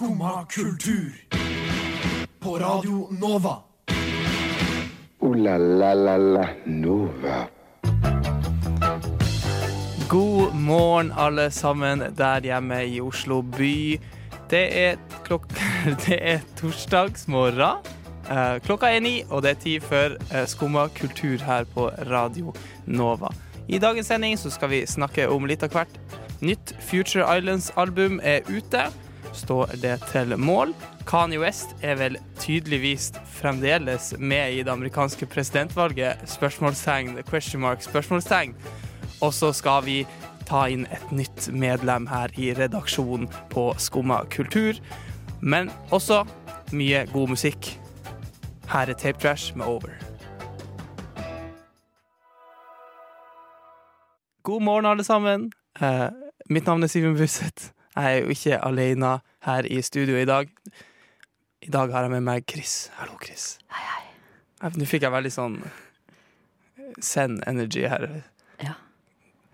Skumma kultur. På Radio Nova. O-la-la-la-la Nova. God morgen, alle sammen der hjemme i Oslo by. Det er, klok det er torsdagsmorgen. Eh, klokka er ni, og det er tid for uh, Skumma kultur her på Radio Nova. I dagens sending så skal vi snakke om litt av hvert. Nytt Future Islands-album er ute. Står det til mål? Kanye West er vel tydeligvis fremdeles med i det amerikanske presidentvalget? Spørsmålstegn, question mark, spørsmålstegn. Og så skal vi ta inn et nytt medlem her i redaksjonen på Skumma kultur. Men også mye god musikk. Her er Tape Trash med Over. God morgen, alle sammen. Eh, mitt navn er Siven Buseth. Jeg er jo ikke alene her i studio i dag. I dag har jeg med meg Chris. Hallo, Chris. Hei, hei. Nå fikk jeg veldig sånn send energy her. Ja.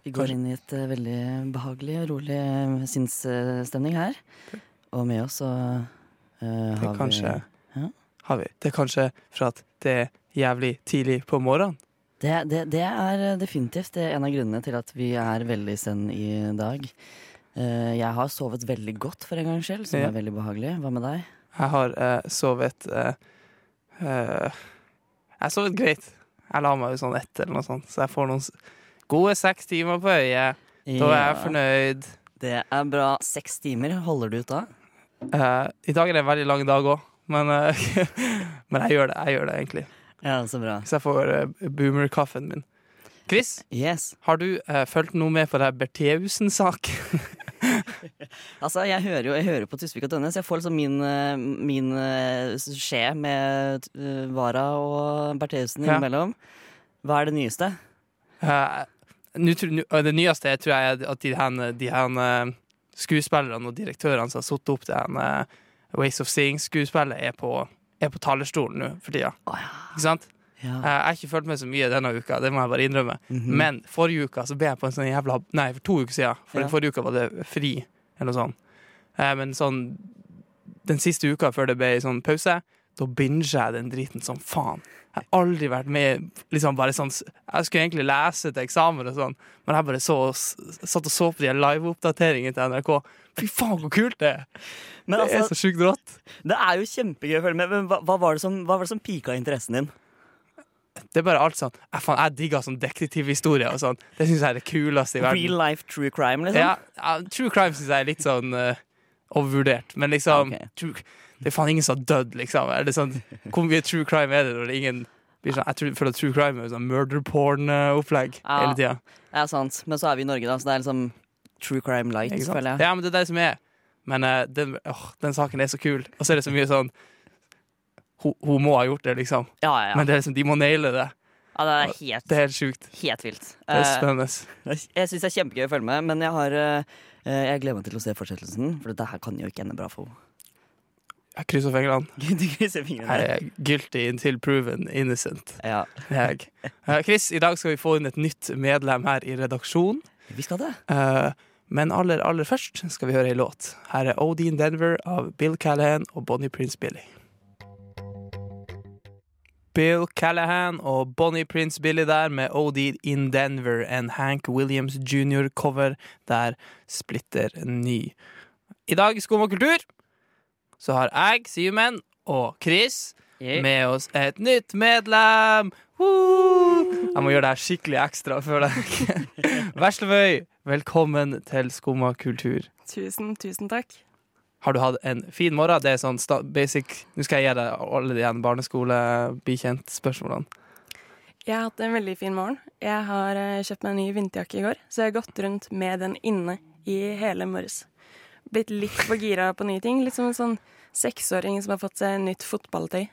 Vi går inn i et uh, veldig behagelig og rolig eh, sinnsstemning her. Og med oss så uh, har kanskje Ja. har vi. Det er kanskje for at det er jævlig tidlig på morgenen. det, det, det er definitivt det er en av grunnene til at vi er veldig send i dag. Eh, jeg har sovet veldig godt for en gangs skyld, som Ja. er veldig behagelig. Hva med deg? Jeg har uh, sovet uh, uh, Jeg har sovet greit. Jeg la meg jo sånn ett eller noe sånt, så jeg får noen gode seks timer på øyet. Da er jeg fornøyd. Det er bra. Seks timer holder du ut da? I dag er det en veldig lang dag òg, men, men jeg gjør det. Jeg gjør det egentlig. Ja, så bra. Så jeg får boomer-kaffen min. Chris, Yes. har du uh, fulgt noe med på det her Bertheussen-saken? Altså, jeg hører jo jeg hører på Tusvik og Tønnes. Jeg får liksom min, eh, min eh, skje med eh, Vara og Bertheussen innimellom. Hva er det nyeste? Uh, tror- det nyeste tror jeg er at de her, de her skuespillerne og direktørene som har satt opp det her eh, Ways of Seeing-skuespillet, er, på- er på talerstolen nå for tida. Oh, ja. Ikke sant? Ja. Eh, Jeg har ikke fulgt med så mye denne uka, det må jeg bare innrømme. Mhm. Men forrige uka så ble jeg på en sånn jævla Nei, for to uker siden. For Ja. forrige uka var det fri, eller noe sånt. Eh, Men sånn Den siste uka før det ble sånn pause, da binger jeg den driten som faen. Jeg har aldri vært med liksom bare sånn Jeg skulle egentlig lese til eksamen og sånn, men jeg bare så, satt og så på de liveoppdateringene til NRK. Fy faen, hvor kult det er! Men Det er altså, så sjukt rått. det er jo kjempegøy å følge med. Men hva, hva, var det som, hva var det som pika interessen din? Det er bare alt sånn Jeg, fan, jeg digger sånn detektivhistorie og sånn. Det syns jeg er det kuleste i verden. Real life true crime, liksom? Ja, ja, true crime syns jeg er litt sånn uh, overvurdert. Men liksom okay. true, Det er faen ingen som har dødd, liksom. Er det sånn, hvor mye true crime er det når det er ingen sånn, Jeg føler at true crime er sånn murder porn-opplegg Ja. hele tida. Ja, sant. Men så er vi i Norge, da, så det er liksom true crime light, føler jeg. Ja, men det er det som er. Men uh, den, åh, den saken er så kul. Og så er det så mye sånn Hun, må ha gjort det, liksom. Ja, ja, ja. Men det er liksom, de må naile det. ja det er helt, Det er helt sjukt. helt vilt. Det er Eh, spennende. jeg syns det er kjempegøy å følge med, men jeg har eh, jeg gleder meg til å se fortsettelsen, for dette her kan jo ikke ende bra for henne. Jeg krysser fingrene. Du krysser fingrene. Jeg er guilty until proven innocent. Ja, jeg. Eh, Chris, i dag skal vi få inn et nytt medlem her i redaksjonen. vi skal det. Eh, men aller, aller først skal vi høre ei låt. Her er Odin Denver av Bill Callahan og Bonnie Prince Billy. Bill Callahan og Bonnie Prince Billy der med OD in Denver, en Hank Williams jr.-cover der splitter ny. I dag i Skum og kultur så har jeg, Simen og Chris med oss et nytt medlem! Woo! Jeg må gjøre det her skikkelig ekstra, føler jeg. Veslevøy, velkommen til Skumma kultur. Tusen, tusen takk. Har du hatt en fin morgen? Det er sånn basic Nå skal jeg gi deg alle de igjen barneskole-bikjent-spørsmålene. Jeg har hatt en veldig fin morgen. Jeg har eh, kjøpt meg en ny vinterjakke i går, så jeg har gått rundt med den inne i hele morges. Blitt litt for gira på nye ting. Litt som en sånn seksåring som har fått seg nytt fotballtøy.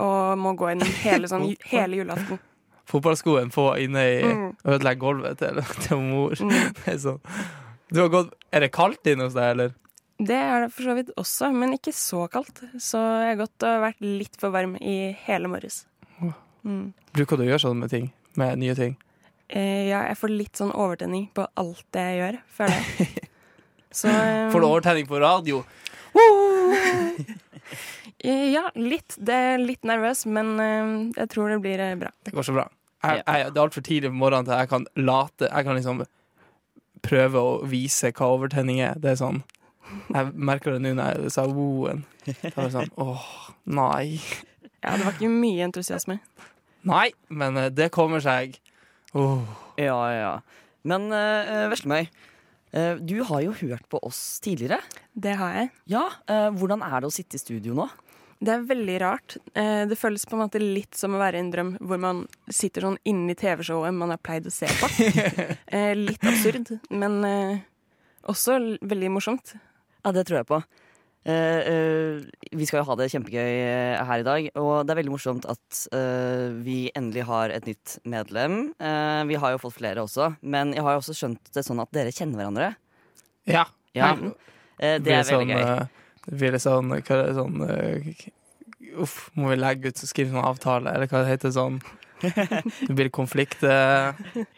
Og må gå inn hele, sånn, hele julaften. Fotballskoen få inne i Mm. Gulvet til, til mor. Mm. Det er sånn. Du har gått Er det kaldt inne hos deg, eller? Det er det for så vidt også, men ikke så kaldt. Så jeg har gått og vært litt for varm i hele morges. Mm. Bruker du å gjøre sånn med ting? Med nye ting? Eh, ja, jeg får litt sånn overtenning på alt det jeg gjør, føler jeg. Så um... Får du overtenning på radio? Ja, litt. Det er litt nervøs, men eh, jeg tror det blir eh, bra. Det går så bra. Jeg, jeg, det er altfor tidlig på morgenen til jeg kan late Jeg kan liksom prøve å vise hva overtenning er. Det er sånn Jeg merker det nå når jeg sa woen. Det var sånn åh, nei. Ja, det var ikke mye entusiasme. Nei, men eh, det kommer seg. Åh. Ja, ja. Men uh, Veslemøy, uh, du har jo hørt på oss tidligere. Det har jeg. Ja, uh, Hvordan er det å sitte i studio nå? Det er veldig rart. Eh, Det føles på en måte litt som å være i en drøm hvor man sitter sånn inne i TV-showet man har pleid å se på. Eh, Litt absurd, men også veldig morsomt. Ja, det tror jeg på. Uh, uh, vi skal jo ha det kjempegøy eh, her i dag, og det er veldig morsomt at uh, vi endelig har et nytt medlem. Vi har jo fått flere også, men jeg har jo også skjønt det sånn at dere kjenner hverandre. Ja. Ja, eh, det er veldig gøy. eh, Det blir litt sånn Hva er det sånn Uff, må vi legge ut og skrive sånn avtale, eller hva det heter sånn Det blir konflikt. Uh...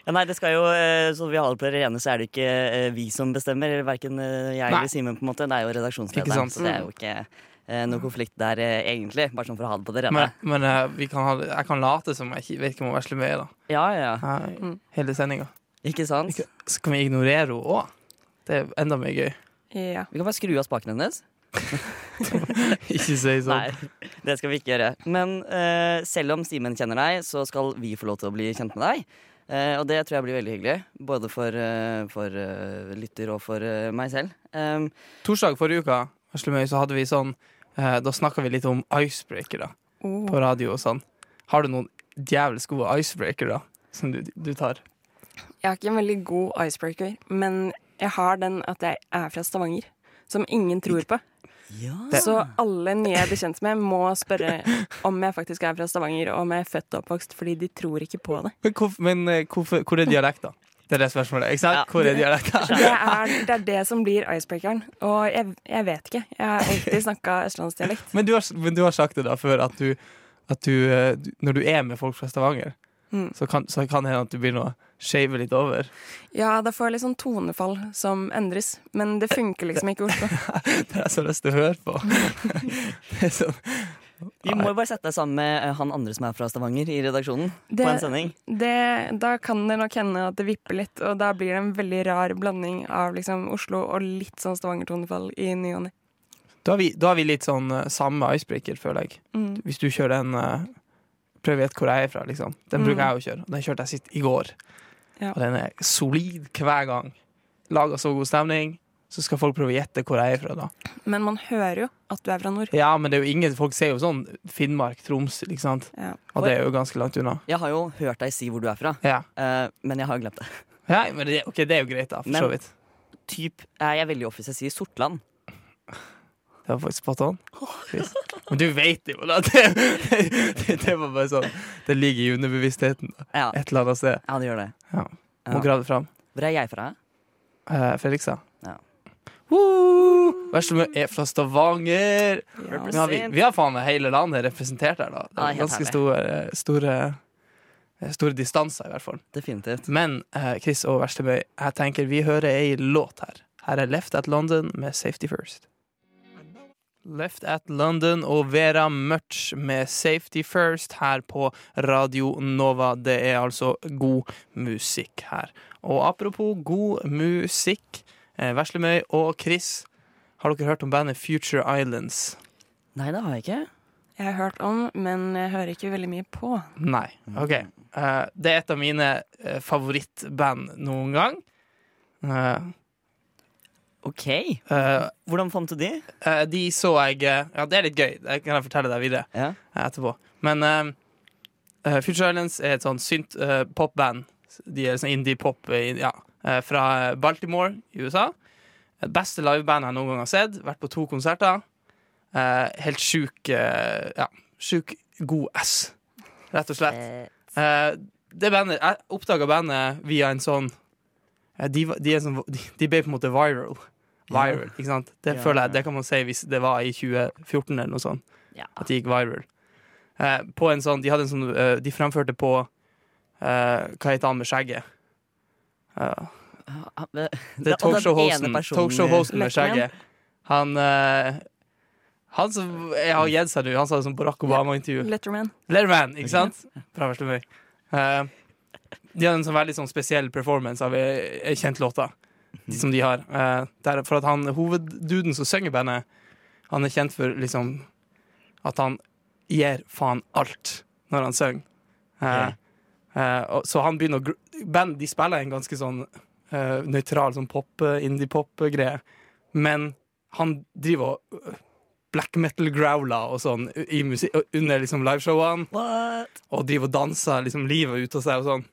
Ja, nei, det skal jo, eh, så vi har det på det rene, så er det ikke eh, vi som bestemmer. Verken jeg eller Simen, på en måte. Det er jo Ikke redaksjonslederen. Så det er jo ikke eh, noe konflikt der, eh, egentlig. Bare sånn for å ha det på det rene. Men, men eh, vi kan ha, jeg kan late som jeg ikke vet ikke om hun vesle med, da. Ja, ja. Nei, Mm. Hele sendinga. Ikke sant? Ikke- Så kan vi ignorere henne òg. Det er enda mer gøy. Ja. Vi kan bare skru av spaken hennes. ikke si sånn. Nei, det skal vi ikke gjøre. Men uh, selv om Simen kjenner deg, så skal vi få lov til å bli kjent med deg. Uh, og det tror jeg blir veldig hyggelig. Både for, uh, for lytter og for meg selv. Um, Torsdag forrige uke Veslemøy, så hadde vi sånn eh, Da snakka vi litt om icebreakere Oh. på radio og sånn. Har du noen djevelsk gode icebreakere som du, du tar? Jeg har ikke en veldig god icebreaker, men jeg har den at jeg er fra Stavanger. Som ingen tror på. Ja. Så alle nye jeg blir kjent med, må spørre om jeg faktisk er fra Stavanger, og om jeg er født og oppvokst, fordi de tror ikke på det. Men, hvor, men eh, hvorfor, hvor er dialekta? Det er det spørsmålet. Ikke sant? Ja. Hvor er dialekta? Det er det, er det som blir icebreakeren. Og jeg, jeg vet ikke. Jeg har alltid snakka østlandsdialekt. Men du, har, men du har sagt det da før, at du, at du, eh, du Når du er med folk fra Stavanger, Mm. så, kan, så kan det hende at du begynner å shave litt over. Ja, da får jeg litt sånn tonefall som endres. Men det funker liksom ikke i Oslo. Det har jeg så lyst til å høre på. Det er sånn, Vi må jo bare sette deg sammen med eh, han andre som er fra Stavanger i redaksjonen. Det- På en sending. Det, da kan det nok hende at det vipper litt, og da blir det en veldig rar blanding av liksom Oslo og litt sånn Stavanger-tonefall i ny og ne. da, har vi, da har vi litt sånn eh, samme icebreaker, føler jeg. Mm. Hvis du kjører en uh, Prøv å gjette hvor jeg er fra, liksom. Den Mm. bruker jeg å kjøre. Den kjørte jeg sist i går. Ja. Og den er solid hver gang. Lager så god stemning. Så skal folk prøve å gjette hvor jeg er fra, da. Men man hører jo at du er fra nord. Ja, men det er jo ingen Folk ser jo sånn Finnmark, Troms, ikke sant. Ja. Og det er jo ganske langt unna. Jeg har jo hørt deg si hvor du er fra, Ja, uh, men jeg har glemt det. ja men det, okay, det er jo greit, da, for Men- så vidt. Typ jeg er veldig off jeg sier Sortland. Det var faktisk spot on. Men du vet jo, da. Det, det, det var bare sånn Det ligger i underbevisstheten. Ja, et eller annet sted. ja det gjør det. Ja. Ja. Må grave det fram. Hvor er jeg fra? Uh, Fredrikstad. Ja. Woo! Veslemø er fra Stavanger. Ja. Vi, har vi, vi har faen meg hele landet representert her, da. Det er ganske store, store, eh, store distanser, i hvert fall. Definitivt. Men eh, Chris og Veslemøy, jeg tenker vi hører ei låt her. Her er Left at London med Safety First. Left at London og Vera Mørch med Safety First her på Radio Nova. Det er altså god musikk her. Og apropos god musikk, eh, Veslemøy og Chris, har dere hørt om bandet Future Islands? Nei, det har jeg ikke. Jeg har hørt om, men jeg hører ikke veldig mye på. Nei. OK. Eh, det er et av mine eh, favorittband noen gang. Eh, OK. eh, Hvordan fant du de? Eh, de så jeg eh, Ja, det er litt gøy. Det kan jeg fortelle deg videre Ja. eh, etterpå. Men eh, eh, Future Islands er et sånn synt uh, popband. De er sånn indie-pop eh, ja, eh, fra Baltimore i USA. Det beste livebandet jeg noen gang har sett. Vært på to konserter. Eh, helt sjuk eh, Ja, sjuk god ass, rett og slett. Eh, Eh, det bandet, Jeg oppdaga bandet via en sånn eh, de, var- de, er sånn de, de ble på en måte viral. Viral, ikke sant? Det Ja, føler jeg, det kan man si hvis det var i 2014 eller noe sånt. ja. At det gikk viral. Eh, på en sånn, de hadde en sånn uh, De fremførte på uh, Hva heter han med skjegget? Eh, det er talkshow-hosten talkshow-hosten med skjegget. Han uh, Han som jeg har gitt seg nå, han sa det som Barack Obama-intervju. Letterman. Letterman, ikke sant? Bra vesle meg. Eh, de hadde en sånn veldig sånn spesiell performance av ei ei kjent låta. De som de har. Eh, for at han hovedduden som synger bandet, han er kjent for liksom at han gir faen alt når han synger. Eh, eh, så han begynner å Band de spiller en ganske sånn uh, nøytral sånn pop, indie-pop-greie, men han driver og øh, black metal-growler og sånn i musi- under liksom liveshowene. What? Og driver og danser liksom livet ut av seg og sånn.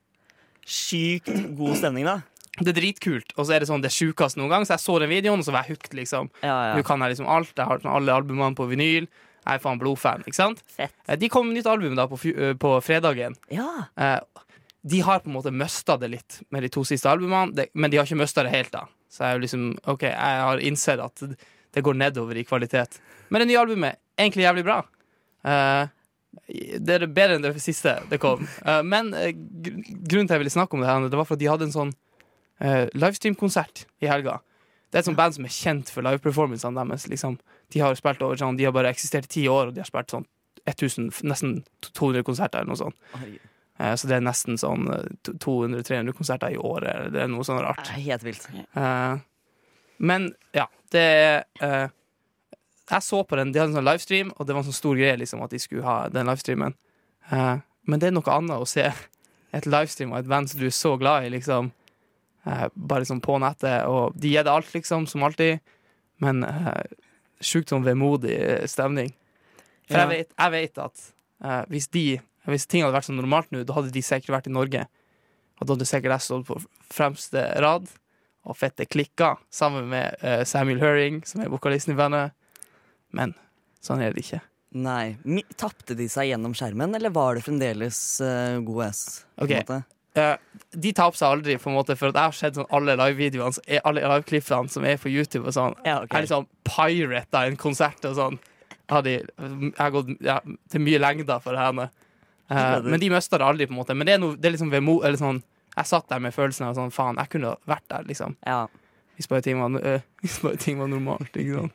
Sykt god stemning, da. Det er dritkult. Og så er det sånn det sjukeste noen gang. Så jeg så den videoen, og så var jeg hooked, liksom. Ja, Nå kan jeg liksom alt. Jeg har alle albumene på vinyl. Jeg er faen blodfan, ikke sant? Fett. Eh, De kom med nytt album da på, eh, på fredagen. Ja. Eh, De har på en måte mista det litt med de to siste albumene, men de har ikke mista det helt, da. Så jeg liksom OK, jeg har innsett at det går nedover i kvalitet. Men det nye albumet egentlig jævlig bra. Eh, det er bedre enn det siste det kom. Eh, men grunnen til jeg ville snakke om det, her, det var for at de hadde en sånn eh, livestream-konsert i helga. Det er et sånt band som er kjent for liveperformancene deres. Liksom. De har spilt over sånn, de har bare eksistert i ti år, og de har spilt sånn 1000, nesten 200 konserter eller noe sånt. Eh, Så det er nesten sånn eh, 200-300 konserter i året. Det er noe sånn rart. helt vilt. Eh, Men ja, det er eh, Jeg så på den, de hadde en sånn livestream, og det var en sånn stor greie liksom, at de skulle ha den livestreamen. Eh, Men det er noe annet å se et livestream av et band som du er så glad i, liksom. Eh, Bare liksom på nettet, og de gir det alt, liksom, som alltid. Men eh, sjukt sånn vemodig stemning. For Ja. jeg, vet, jeg vet at eh, hvis de Hvis ting hadde vært som normalt nå, da hadde de sikkert vært i Norge. Og da hadde sikkert jeg stått på fremste rad og fette klikka sammen med eh, Samuel Høring, som er vokalisten i bandet. Men sånn er det ikke. Nei. Tapte de seg gjennom skjermen, eller var det fremdeles uh, god S? på Eh, de taper seg aldri, på en måte for at jeg har sett sånn alle livevideoene Alle liveklippene som er på YouTube og sånn. Ja, okay. Jeg er liksom pirata en konsert og sånn. Jeg har, gått ja, til mye lengder for det henne. Uh, Ja, det- men de mista det aldri, på en måte. Men det er, no, det er liksom vemo, eller sånn Jeg satt der med følelsen av sånn faen, jeg kunne vært der, liksom. Ja. Hvis bare ting var, eh, hvis bare ting var normalt. Ikke sant?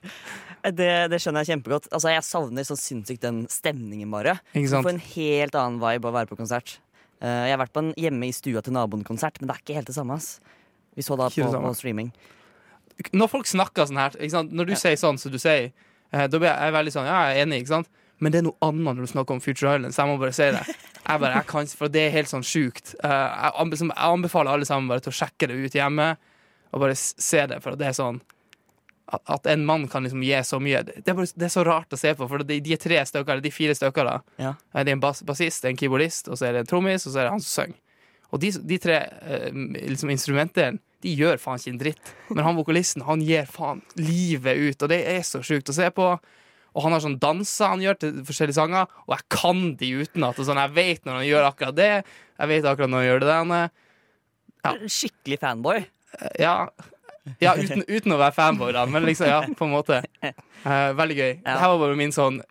Det, det skjønner jeg kjempegodt. Altså, Jeg savner så sinnssykt den stemningen, bare. Ikke sant? får en helt annen vibe å være på konsert. Eh, jeg har vært på en hjemme i stua til naboen-konsert, men det er ikke helt det samme. ass Vi så da på, på streaming. når folk snakker sånn her? Når du Ja. sier sånn som du sier, eh, da blir jeg veldig sånn Ja, jeg er enig, ikke sant? Men det er noe annet når du snakker om Future Island, så jeg må bare si det. Jeg bare, jeg kan, for det er helt sånn sjukt. Eh, jeg anbefaler alle sammen bare til å sjekke det ut hjemme, og bare se det, for det er sånn at, en mann kan liksom gi så mye. Det er, bare, det er så rart å se på, for de, de er tre stykker, eller de fire stykker, da. Ja. Eh, Det er en bas, bassist, en keyboardist, og så er det en trommis, og så er det han som synger. Og de, de tre eh, liksom instrumentene de gjør faen ikke en dritt. Men han vokalisten, han gir faen livet ut, og det er så sjukt å se på. Og han har sånn danser han gjør til forskjellige sanger, og jeg kan de utenat. Sånn, jeg vet når han gjør akkurat det, jeg vet akkurat når han gjør det der. Ja. Skikkelig fanboy. Ja, ja uten, uten å være fanboy, da, men liksom, ja, på en måte. Uh, veldig gøy. Ja. Det her var bare min sånn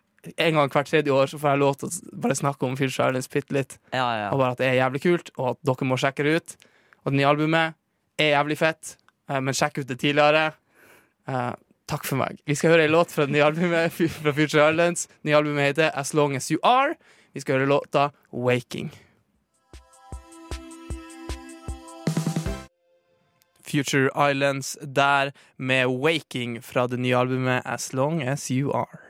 En gang hvert tredje år så får jeg lov til å bare snakke om Future Islands bitte litt. Ja, ja. Og bare at det er jævlig kult, og at dere må sjekke det ut. Og det nye albumet er jævlig fett, uh, men sjekk ut det tidligere. Uh, takk for meg. Vi skal høre en låt fra det nye albumet fra Future Islands. Nye albumet heter As Long As You Are. Vi skal høre låta Waking. Future Islands der med Waking fra det nye albumet As Long As You Are.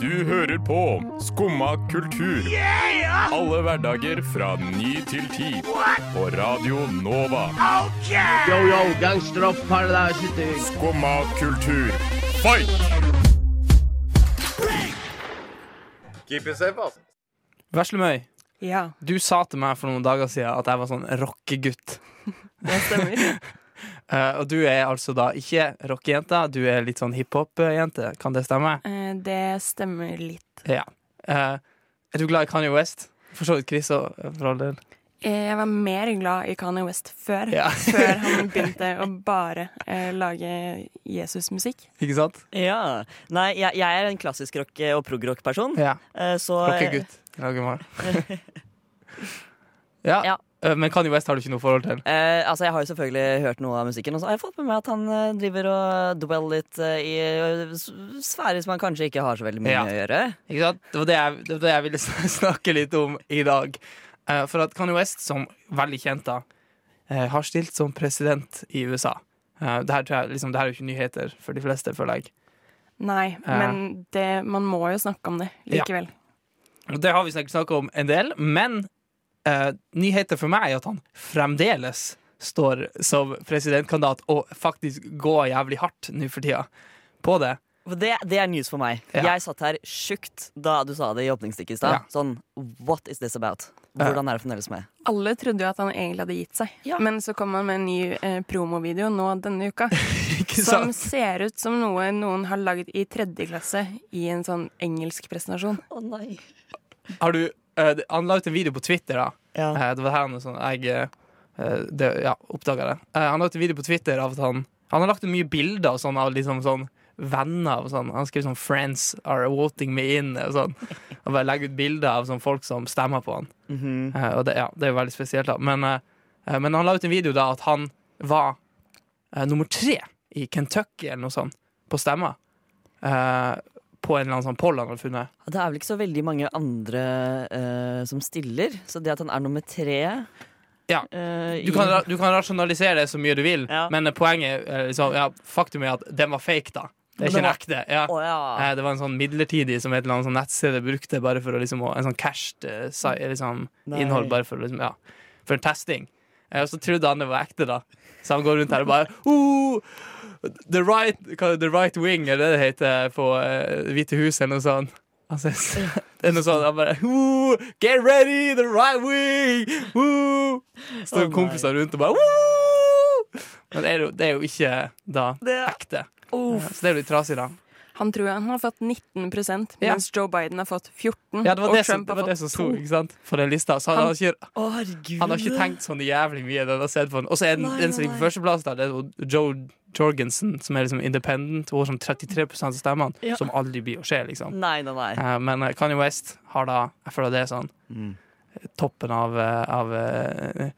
Du hører på Skumma kultur. Alle hverdager fra ny til ti. På Radio Nova. Yo, yo, gangsteropp, paradise, Skumma kultur, fight! Keep it safe, ass. Veslemøy, Ja, du sa til meg for noen dager siden at jeg var sånn rockegutt. det stemmer. Eh, og du er altså da ikke rockejente, du er litt sånn hiphop-jente. Kan det stemme? Uh, det stemmer litt. Ja. Uh, er du glad i Kanye West? For så vidt Chris og for all del. Eh, Jeg var mer glad i Kanye West før. Ja. før han begynte å bare eh, lage Jesusmusikk. Ikke sant? ja. Nei, jeg, jeg er en klassisk rock- og prog-rock-person. Ja. eh, Så Rockegutt. Lager meg. ja. Ja. Eh, Men Kanye West har du ikke noe forhold til? Eh, altså, Jeg har jo selvfølgelig hørt noe av musikken, og så har jeg fått med meg at han eh, driver og dweller litt eh, i sfærer som han kanskje ikke har så veldig mye Ja. å gjøre. Ikke sant? Det var det jeg, det var det jeg ville snakke litt om i dag. Eh, for at Kanye West, som veldig kjent da, eh, har stilt som president i USA. Eh, det, her tror jeg, liksom, det her er jo ikke nyheter for de fleste, føler jeg. Nei, men det, man må jo snakke om det likevel. Ja. det har vi snakket om en del, men eh, nyheter for meg er at han fremdeles står som presidentkandidat og faktisk går jævlig hardt nå for tida på det. Det, det er news for meg. Ja. Jeg satt her sjukt da du sa det i åpningsstikket i stad. Ja. Sånn, what is this about? Hvordan er det fremdeles med? Alle trodde jo at han egentlig hadde gitt seg, Ja. men så kom han med en ny eh, promovideo nå denne uka. Som ser ut som noe noen har lagd i tredje klasse i en sånn engelsk presentasjon. Å nei. Har du, han la ut en video på Twitter, da. Ja. Eh, det var her han sånn, jeg eh, det, ja, oppdaga det. Eh, han la ut en video på Twitter av at han Han har lagt ut mye bilder sånn, av liksom sånn venner og sånn. Han skrev sånn 'Friends are voting me in' og sånn. Og bare legger ut bilder av sånn folk som stemmer på han. Mhm. Eh, og det, ja, det er jo veldig spesielt, da. Men, eh, eh, men han la ut en video da at han var eh, nummer tre i Kentucky eller noe sånt på stemmer. Eh, på en eller annen sånn poll han hadde funnet. Det er vel ikke så veldig mange andre uh, som stiller, så det at han er nummer tre Ja. eh, Du kan, du kan rasjonalisere det så mye du vil, Ja. men poenget er liksom, ja, faktum er at den var fake, da. Det er ikke en ekte. Ja. Oh, ja. Eh, Det var en sånn midlertidig som et eller annet sånn nettsted brukte bare for å liksom En sånn cached eh, liksom, innhold bare for liksom, ja, for en testing. Eh, Og så trodde han det var ekte, da. Så han går rundt her og bare oh, the, right, the right wing, er det det heter på uh, Hvite hus, eller noe sånt. Altså, det er noe sånt. Han bare oh, Get ready, the right wing! Woo! Står oh kompiser rundt og bare Woo! Men det er, jo, det er jo ikke da ekte. Uff. Så det er jo litt trasig, da. Han tror han har fått 19 Ja. mens Joe Biden har fått 14 Ja, det var det som, det var det som sto ikke sant? på den lista. Så han, Han- har ikke, oh, han har ikke tenkt sånn jævlig mye. Den har sett på den. Og så er den, Nei, den som ligger på førsteplass, det er jo Joe Jorgensen, som er liksom independent. Hun har sånn 33% av stemmene, Ja. som aldri blir å skje, liksom. Nei, nei, nei. Uh, Men eh, Kanye West har da Jeg føler det er sånn Mm. toppen av, eh, av eh,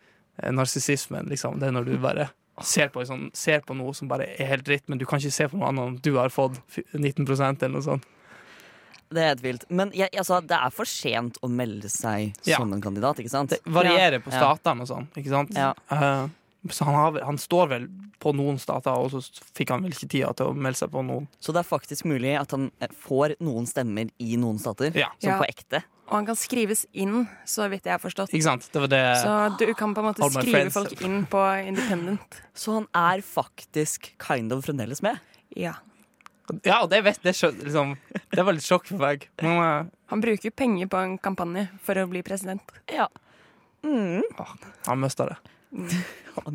eh, narsissismen, liksom. Det er når du bare ser på, sånn, ser på noe som bare er helt dritt, men du kan ikke se på noe annet om du har fått f- 19 eller noe sånt. Det er helt vilt. Men jeg, altså, det er for sent å melde seg Ja. som en kandidat, ikke sant? Det varierer på Ja. statene og sånn, ikke sant? Ja. Eh, så han, har, han står vel på noen stater, og så fikk han vel ikke tida til å melde seg på noen. Så det er faktisk mulig at han eh, får noen stemmer i noen stater. Ja. Som Ja. på ekte. Og han kan skrives inn, så vidt jeg har forstått. Ikke sant? Det var det Så du kan på en måte skrive friends. folk inn på Independent. Så han er faktisk kind of fremdeles med. Ja. Ja, og det vet det, liksom, det var litt sjokk for meg. Men uh... Han bruker penger på en kampanje for å bli president. Ja. Mm. han mista det. Han Han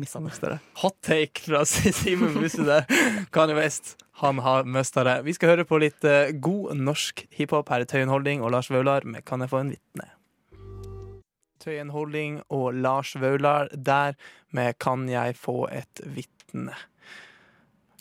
det. Hot take fra Simen Busse der. Kanye West, han har mista det. Vi skal høre på litt eh, god norsk hiphop her er Tøyen Holding og Lars Vaular med Kan jeg få en vitne? Tøyen Holding og Lars Vaular der med Kan jeg få et vitne?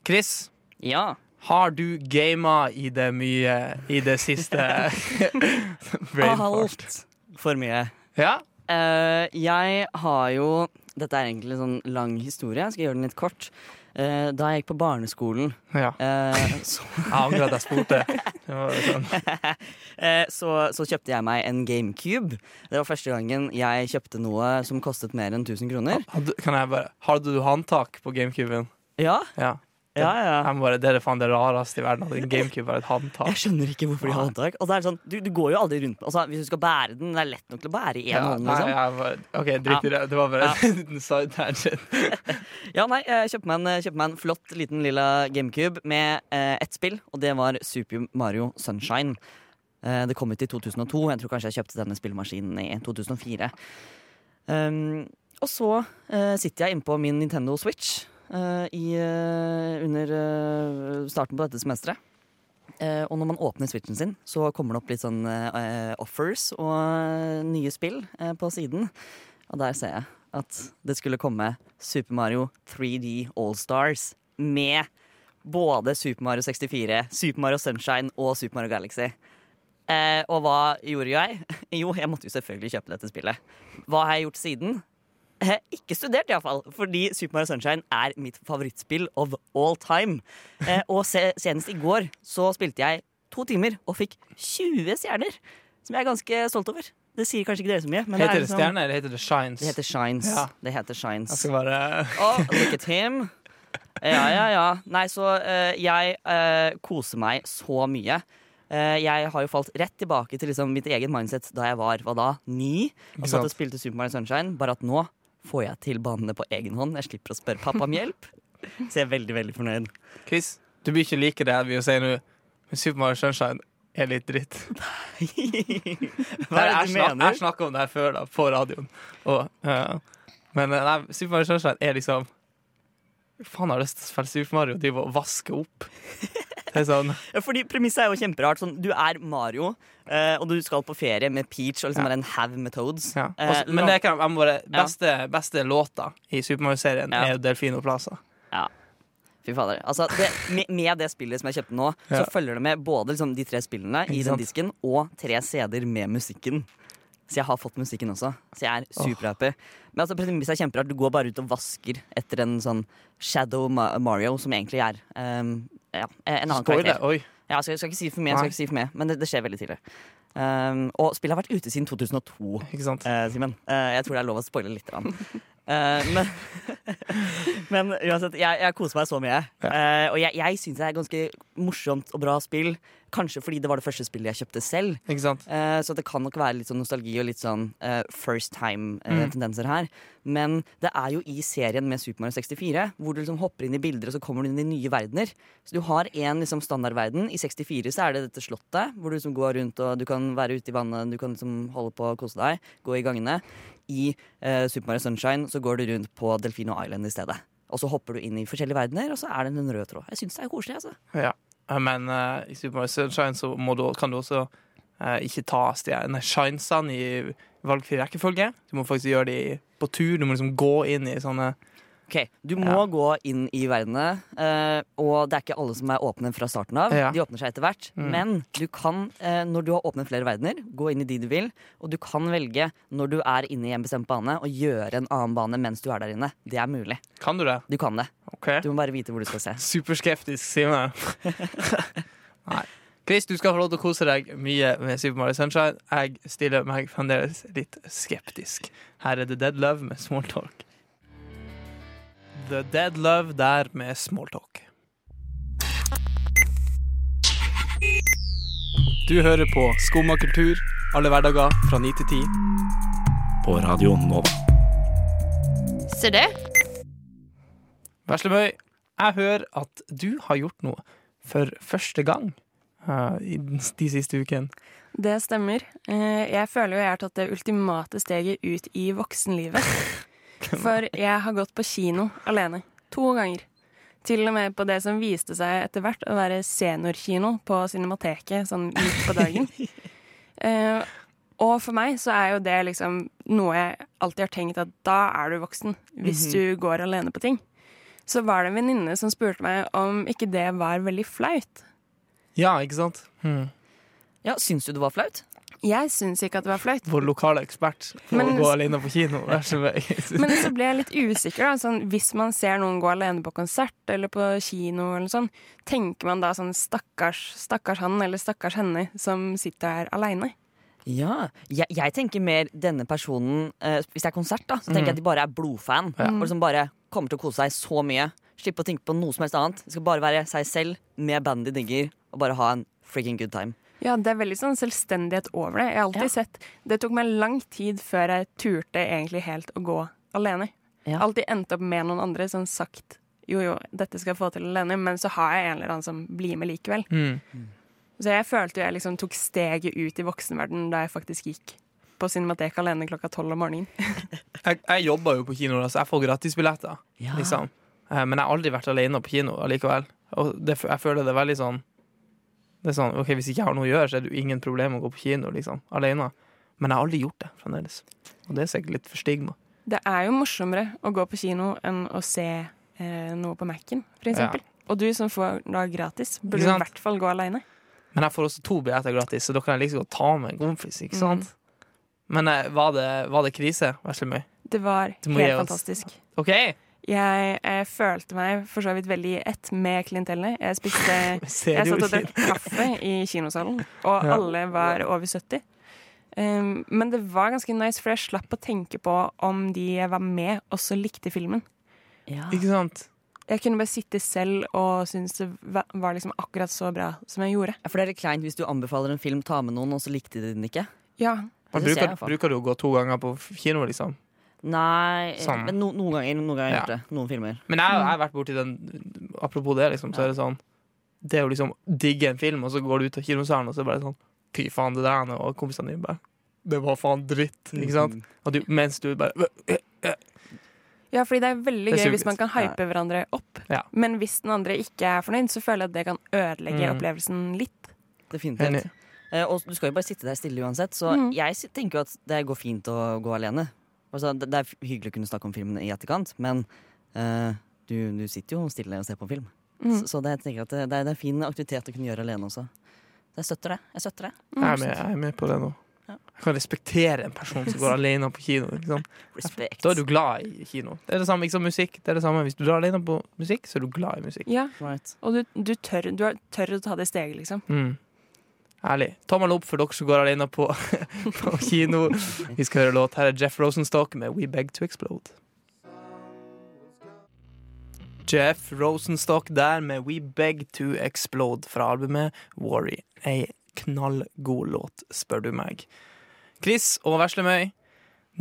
Chris, Ja. har du gama i det mye i det siste? Alt for mye. Ja? Eh, jeg har jo Dette er egentlig en sånn lang historie. Jeg skal gjøre den litt kort. Uh, da jeg gikk på barneskolen, ja. Uh, så, Jeg angrer at jeg spurte. Det var sånn. uh, så, så kjøpte jeg meg en GameCube. Det var første gangen jeg kjøpte noe som kostet mer enn 1000 kroner. Hadde, kan jeg bare, hadde du håndtak på GameCuben? Ja, Ja. Ja, ja. Jeg bare, det er faen det rareste i verden. At en GameCube har et håndtak. Jeg skjønner ikke hvorfor de har håndtak. Og det er sånn, du, du går jo aldri rundt med altså, Hvis du skal bære den, det er lett nok til å bære i én Ja, hånd. nei, Liksom. jeg bare, OK, drit i det. Det var bare en liten side tangent. Ja, nei, jeg kjøpte meg en, kjøpte meg en flott liten lilla GameCube med eh, ett spill, og det var Super Mario Sunshine. Eh, det kom ut i 2002. Jeg tror kanskje jeg kjøpte denne spillemaskinen i 2004. Um, og så eh, sitter jeg innpå min Nintendo Switch i, eh, under eh, starten på dette semesteret. Eh, og når man åpner switchen sin, så kommer det opp litt sånn eh, offers og eh, nye spill eh, på siden. Og der ser jeg at det skulle komme Super Mario 3D All-Stars med både Super Mario 64, Super Mario Sunshine og Super Mario Galaxy. Eh, og hva gjorde jeg? Jo, jeg måtte jo selvfølgelig kjøpe dette spillet. Hva har jeg gjort siden? Eh, ikke studert, iallfall. Fordi Super Mario Sunshine er mitt favorittspill of all time. Eh, og se, senest i går så spilte jeg to timer og fikk 20 stjerner. Som jeg er ganske stolt over. Det sier kanskje ikke dere så mye. Men Heter er det liksom- stjerner, eller heter det shines? Det heter Shines. Ja. Det heter Shines. Jeg skal bare Oh, look at him. Ja, ja, ja. Nei, så eh, jeg eh, koser meg så mye. Eh, jeg har jo falt rett tilbake til liksom mitt eget mindset da jeg var hva da, ni. Og satt og spilte Super Mario Sunshine. Bare at nå får jeg til banene på egen hånd. Jeg slipper å spørre pappa om hjelp. Så jeg er veldig, veldig fornøyd. Chris, du blir ikke like det vi sier nå. Men Super Mario Sunshine er litt dritt. Hva er det jeg, du mener? jeg snakka om det her før, da, på radioen. Og, uh, men eh, nei, Super Mario Sunshine er liksom Faen, har lyst til å spille Super Mario og drive og vaske opp. Det sånn fordi Premisset er jo kjemperart. Sånn, du er Mario, eh, og du skal på ferie med Peach og liksom Ja. en haug med Toads. ja. Eh, Men det kan være våre beste, beste låta i Super Mario-serien Ja. er jo Delfino Plaza. Ja. Fy fader. Altså, det, med, med det spillet som jeg kjøpte nå, så følger det med både liksom, de tre spillene i den disken og tre CD-er med musikken. Så jeg har fått musikken også. Så jeg er superhappy. Men altså, premisset er kjemperart. Du går bare ut og vasker etter en sånn Shadow Mario, som egentlig er um, ja, en annen Spoiler. karakter. Oi. Ja, jeg skal, skal ikke si for mye, skal ikke si for mye men det, det skjer veldig tidlig. Um, og spillet har vært ute siden 2002. Ikke sant? Eh, Simen. Uh, jeg tror det er lov å spoile litt. Eh, men, men uansett, jeg, jeg koser meg så mye. Eh, og jeg, jeg syns det er ganske morsomt og bra spill. Kanskje fordi det var det første spillet jeg kjøpte selv. Eh, så det kan nok være litt sånn nostalgi og litt sånn first time-tendenser her. Men det er jo i serien med Super Mario 64 hvor du liksom hopper inn i bilder og så kommer du inn i nye verdener. Så du har en liksom standardverden. I 64 så er det dette slottet hvor du liksom går rundt og du kan være ute i vannet, du kan liksom holde på og kose deg, gå i gangene. I eh, Super Mario Sunshine så går du rundt på Delfino Island i stedet. Og så hopper du inn i forskjellige verdener, og så er det en rød tråd. Jeg syns det er koselig. altså. Ja. Men uh, i Super Mario Sunshine så du, kan du også uh, ikke ta stjerne- shinesene i valgfri rekkefølge. Du må faktisk gjøre de på tur. Du må liksom gå inn i sånne Ok, Du må Ja. gå inn i verdenene, eh, og det er ikke alle som er åpne fra starten av. Ja. De åpner seg etter hvert. Mm. Men du kan, eh, når du har åpnet flere verdener, gå inn i de du vil. Og du kan velge, når du er inne i en bestemt bane, å gjøre en annen bane mens du er der inne. Det er mulig. Kan du det? Du kan det. Okay. Du må bare vite hvor du skal se. Superskeptisk, Simen. Nei. Chris, du skal få lov til å kose deg mye med Super Mario Sunshine. Jeg stiller meg fremdeles litt skeptisk. Her er det Dead Love med Smalltalk. The Dead Love der med Smalltalk. Du hører på Skumma kultur alle hverdager fra 9 til 10. På Radio Nova. Ser det? Veslemøy, jeg hører at du har gjort noe for første gang uh, de siste ukene. Det stemmer. Eh, Jeg føler jo jeg har tatt det ultimate steget ut i voksenlivet. For jeg har gått på kino alene. To ganger. Til og med på det som viste seg etter hvert å være seniorkino på Cinemateket sånn midt på dagen. uh, og for meg så er jo det liksom noe jeg alltid har tenkt at da er du voksen. Hvis du går alene på ting. Så var det en venninne som spurte meg om ikke det var veldig flaut. Ja, ikke sant? Hmm. Ja, Syns du det var flaut? Jeg syns ikke at det var flaut. Vår lokale ekspert på Men- å gå alene på kino. Men så ble jeg litt usikker. Da. Sånn, hvis man ser noen gå alene på konsert eller på kino, eller sånn, tenker man da sånn stakkars, stakkars han eller stakkars henne som sitter her aleine? Ja. Jeg, jeg tenker mer denne personen eh, Hvis det er konsert, da, så tenker jeg at de bare er blodfan. Ja. Og liksom bare kommer til å kose seg så mye. Slippe å tenke på noe som helst annet. Det skal bare være seg selv med bandet de digger, og bare ha en freaking good time. Ja, det er veldig sånn selvstendighet over det. Jeg har alltid Ja. sett Det tok meg lang tid før jeg turte egentlig helt å gå alene. Ja. Alltid endte opp med noen andre som sagt jo, jo, dette skal jeg få til alene, men så har jeg en eller annen som blir med likevel. Mm. Så jeg følte jo jeg liksom tok steget ut i voksenverdenen da jeg faktisk gikk på Cinemateket alene klokka tolv om morgenen. Jeg, jeg jobber jo på kino, da, så jeg får gratisbilletter. Ja. Liksom. Eh, Men jeg har aldri vært alene på kino allikevel. Og det, jeg føler det er veldig sånn Det er sånn, ok, Hvis jeg ikke har noe å gjøre, så er det jo ingen problem å gå på kino liksom, alene. Men jeg har aldri gjort det fremdeles. Og det er sikkert litt for stigma. Det er jo morsommere å gå på kino enn å se eh, noe på Mac-en, for eksempel. Og du som får da gratis, burde i hvert fall gå alene. Men jeg får også to billetter gratis, så da kan jeg liksom godt ta med en kompis. ikke sant? Men eh, var, det, var det krise? Veslemøy? Det var helt fantastisk. OK? Jeg, jeg følte meg for så vidt veldig i ett med klientellet. Jeg spiste Jeg satt og drakk kaffe i kinosalen, og Ja. alle var over 70. Um, men det var ganske nice, for jeg slapp å tenke på om de jeg var med, også likte filmen. Ja. Ikke sant? Jeg kunne bare sitte selv og synes det var liksom akkurat så bra som jeg gjorde. For det er litt kleint hvis du anbefaler en film, ta med noen, og så likte de den ikke. Ja, i bruker, bruker du å gå to ganger på kino, liksom? Nei, Sånn. men no, noen ganger, noen ganger har jeg Ja. gjort det. Noen filmer. Men jeg, jeg har vært borti den Apropos det, liksom, så er det sånn Det er jo liksom digge en film, og så går du ut av kinosalen, og så er det bare sånn Fy faen, det der og kompisene dine bare Det var faen dritt, ikke sant? Og du, mens du bare ja fordi det er veldig Det gøy hvis man kan hype hverandre opp. Ja. Men hvis den andre ikke er fornøyd, så føler jeg at det kan ødelegge Mm. opplevelsen litt. Definitivt. Eh, og du skal jo bare sitte der stille uansett, så mm. jeg tenker jo at det går fint å gå alene. Altså, det, det er hyggelig å kunne snakke om filmen i etterkant, men uh, du, du sitter jo stille og ser på film. Mm. Så, så det, jeg tenker at det, det, er, det er en fin aktivitet å kunne gjøre alene også. Så jeg støtter det. Jeg støtter det. Jeg er, med, jeg er med på det nå. Ja. Jeg kan respektere en person som går alene på kino. Liksom. Da er du glad i kino. Det er det samme liksom, som musikk. Det er det samme. Hvis du drar alene på musikk, så er du glad i musikk. Ja, Right. og du, du, tør, du tør å ta det steget, liksom. Mm. Herlig. Tommel opp for dere som går alene på, på kino. Vi skal høre låt. Her er Jeff Rosenstock med We Beg To Explode. Jeff Rosenstock der med We Beg To Explode fra albumet Worry. Ei knallgod låt, spør du meg. Chris og Veslemøy,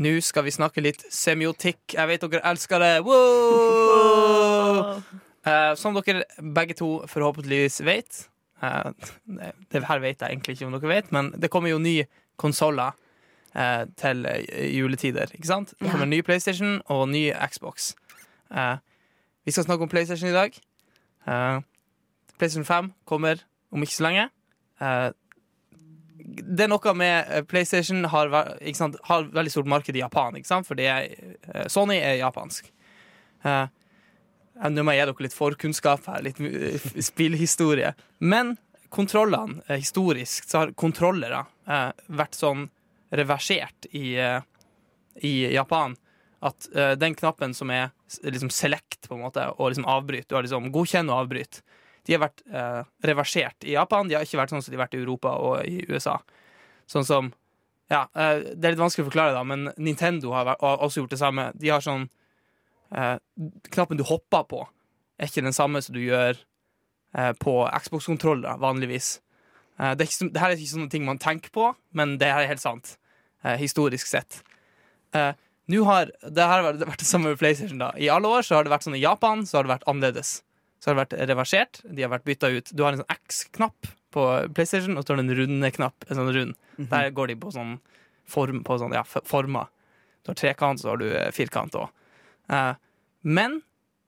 nå skal vi snakke litt semiotikk. Jeg vet dere elsker det. Wow! Eh, som dere begge to forhåpentligvis vet det, det her vet jeg egentlig ikke om dere vet, men det kommer jo nye konsoller eh, til eh, juletider. Ikke sant? Det kommer ny PlayStation og ny Xbox. Eh, vi skal snakke om PlayStation i dag. Eh, PlayStation 5 kommer om ikke så lenge. Eh, det er noe med eh, PlayStation har, sant, har veldig stort marked i Japan, ikke sant? for det eh, Sony er japansk. Eh, ja, Nå må jeg gi dere litt forkunnskap her, litt eh, spillhistorie. Men kontrollene, eh, historisk, så har kontrollere eh, vært sånn reversert i, eh, i Japan. At eh, den knappen som er liksom select, på en måte, og liksom avbryt, du har liksom godkjenn og avbryt, de har vært eh, reversert i Japan. De har ikke vært sånn som de har vært i Europa og i USA. Sånn som Ja, det er litt vanskelig å forklare, da, men Nintendo har, vært, har også gjort det samme. De har sånn eh, Knappen du hopper på, er ikke den samme som du gjør eh, på Xbox-kontroller vanligvis. Eh, det, er ikke, det her er ikke sånne ting man tenker på, men det her er helt sant. eh, historisk sett. Eh, nå har det her har vært det samme med PlayStation. da I alle år så har det vært sånn i Japan så har det vært annerledes. Så har det vært reversert. De har vært bytta ut. Du har en sånn X-knapp på PlayStation, og så har du en runde knapp. En sånn rund. Der går de på sånn form på sånn, ja, former. Du har trekant, så har du eh, firkant òg. Eh, men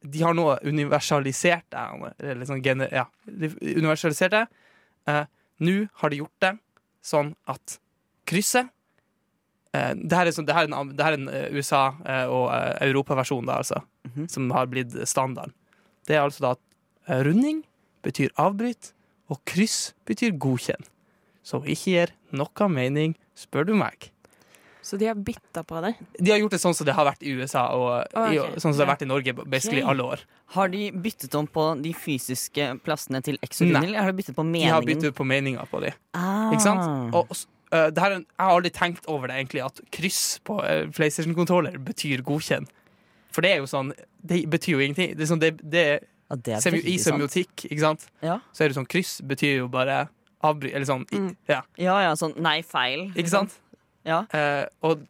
de har nå universalisert det. Eller sånn gener ja, universalisert det. Uh, nå har de gjort det sånn at krysset uh, det her er, sånn, det her er en, det her er en USA- og uh, Europa-versjon, mm altså, Mhm. som har blitt standard. Det er altså da at runding betyr avbryt, og kryss betyr godkjenn. Som ikke gir noe mening, spør du meg. Så de har bytta på det. De har gjort det sånn som det har vært i USA, og i, sånn som det har vært i Norge basically okay. alle år. Har de byttet om på de fysiske plassene til og Nei. Eller har de byttet på meningen? De har byttet på meninga på de. Ah. Ikke sant? Og, det her, er jeg har aldri tenkt over det, egentlig, at kryss på uh, PlayStation-kontroller betyr godkjenn. For det er jo sånn Det betyr jo ingenting. Det er sånn, det, det Ja, det er I semiotikk, ikke sant, Ja. så er det sånn kryss betyr jo bare avbry... Eller sånn Mm. Ja, ja, ja, sånn nei, feil. ikke sant? Ja. Eh, og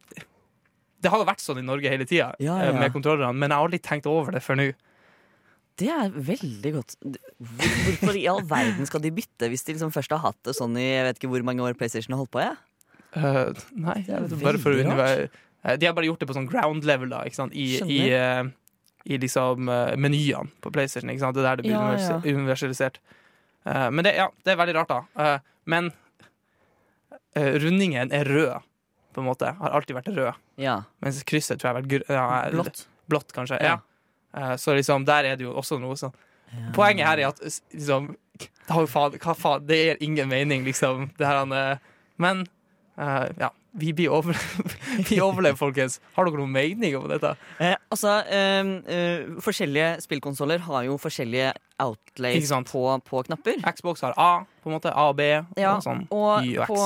det har jo vært sånn i Norge hele tida Ja, eh, ja. med kontrollerne, men jeg har aldri tenkt over det før nå. Det er veldig godt. Hvorfor i all verden skal de bytte hvis de liksom først har hatt det sånn i jeg vet ikke hvor mange år PlayStation har holdt på? Ja? Uh, nei, Det er bare for å Eh, De har bare gjort det på sånn ground level, da. Ikke sant? I, i, uh, i liksom uh, menyene på PlayStation. Ikke sant? Det er der det blir Ja, univers- ja. universalisert. Eh, men det, ja, det er veldig rart, da. Eh, men eh, rundingen er rød, på en måte. Har alltid vært rød. ja. Mens krysset tror jeg har vært gr ja, Blått. blått, kanskje. Ja. Ja. Eh, så liksom, der er det jo også noe sånn Poenget her er at liksom, faen, hva faen, det gir ingen mening, liksom. Det her, eh, men uh, ja, vi blir over vi overlever, folkens. Har dere noen mening om dette? Eh, altså, eh, eh, forskjellige spillkonsoller har jo forskjellige outlays på, på knapper. Xbox har A, på en måte. A og B. Ja, og sånn. og og X. på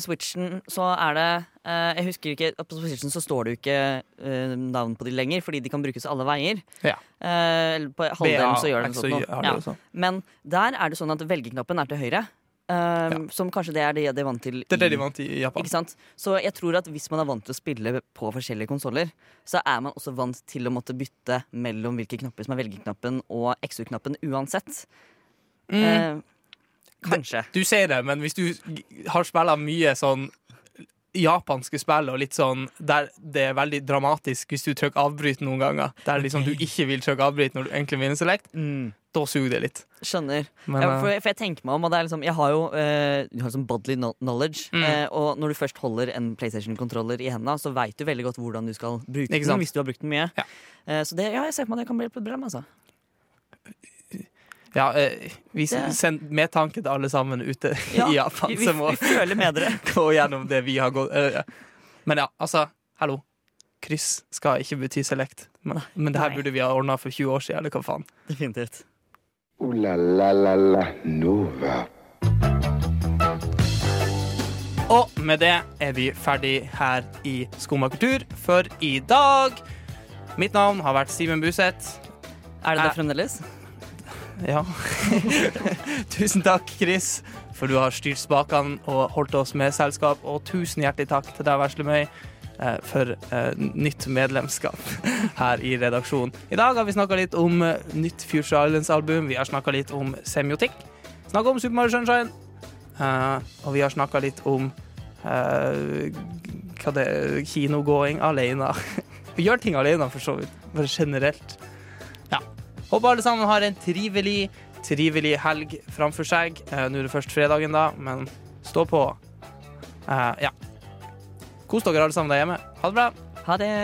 Switchen så er det eh, Jeg husker ikke På Switchen så står det jo ikke eh, navn på de lenger, fordi de kan brukes alle veier. Ja. Eh, på halvdelen så gjør de sånn noe. Ja. Men der er det sånn at velgerknappen er til høyre. Ja. Som kanskje det er det de er vant til Det er det de vant i Japan. Så jeg tror at hvis man er vant til å spille på forskjellige konsoller, så er man også vant til å måtte bytte mellom hvilke knapper som er velgerknappen og XU-knappen uansett. Mm. Kanskje. Du sier det, men hvis du har spilla mye sånn japanske spill og litt sånn der det er veldig dramatisk hvis du trykker avbryt noen ganger, der liksom du ikke vil trykke avbryt når du egentlig vinner select, Mm. da suger det litt. Skjønner. Men, ja, eh, for, for jeg tenker meg om, og det er liksom Jeg har jo eh, du har sånn bodily knowledge. Mm. Eh, og når du først holder en PlayStation-kontroller i hendene, så veit du veldig godt hvordan du skal bruke den. Hvis du har brukt den mye. Ja. Eh, så det, ja, jeg ser for meg det kan bli et problem. Altså. Ja, eh, vi send, med tanke til alle sammen ute Ja, i Japan vi, som må vi føler med dere. gå gjennom det vi har gått eh, Men ja, altså, hallo. Kryss skal ikke bety select. Men, men det her burde vi ha ordna for 20 år siden, eller hva faen. Definitivt. Ooh la la la la Nova. Og med det er vi ferdig her i Skumma kultur for i dag. Mitt navn har vært Simen Buseth. Er det det fremdeles? Ja. tusen takk, Chris, for du har styrt spakene og holdt oss med selskap. Og tusen hjertelig takk til deg, Veslemøy, eh, for eh, nytt medlemskap her i redaksjonen. I dag har vi snakka litt om eh, nytt Future Islands-album. Vi har snakka litt om semiotikk. Snakka om Super Mario Sunshine. Og vi har snakka litt om hva det er, kinogåing alene. vi gjør ting alene, for så vidt. Bare generelt. Håper alle sammen har en trivelig, trivelig helg framfor seg. Eh, Nå er det først fredagen, da, men stå på. Eh, ja. Kos dere alle sammen der hjemme. Ha det bra. Ha det.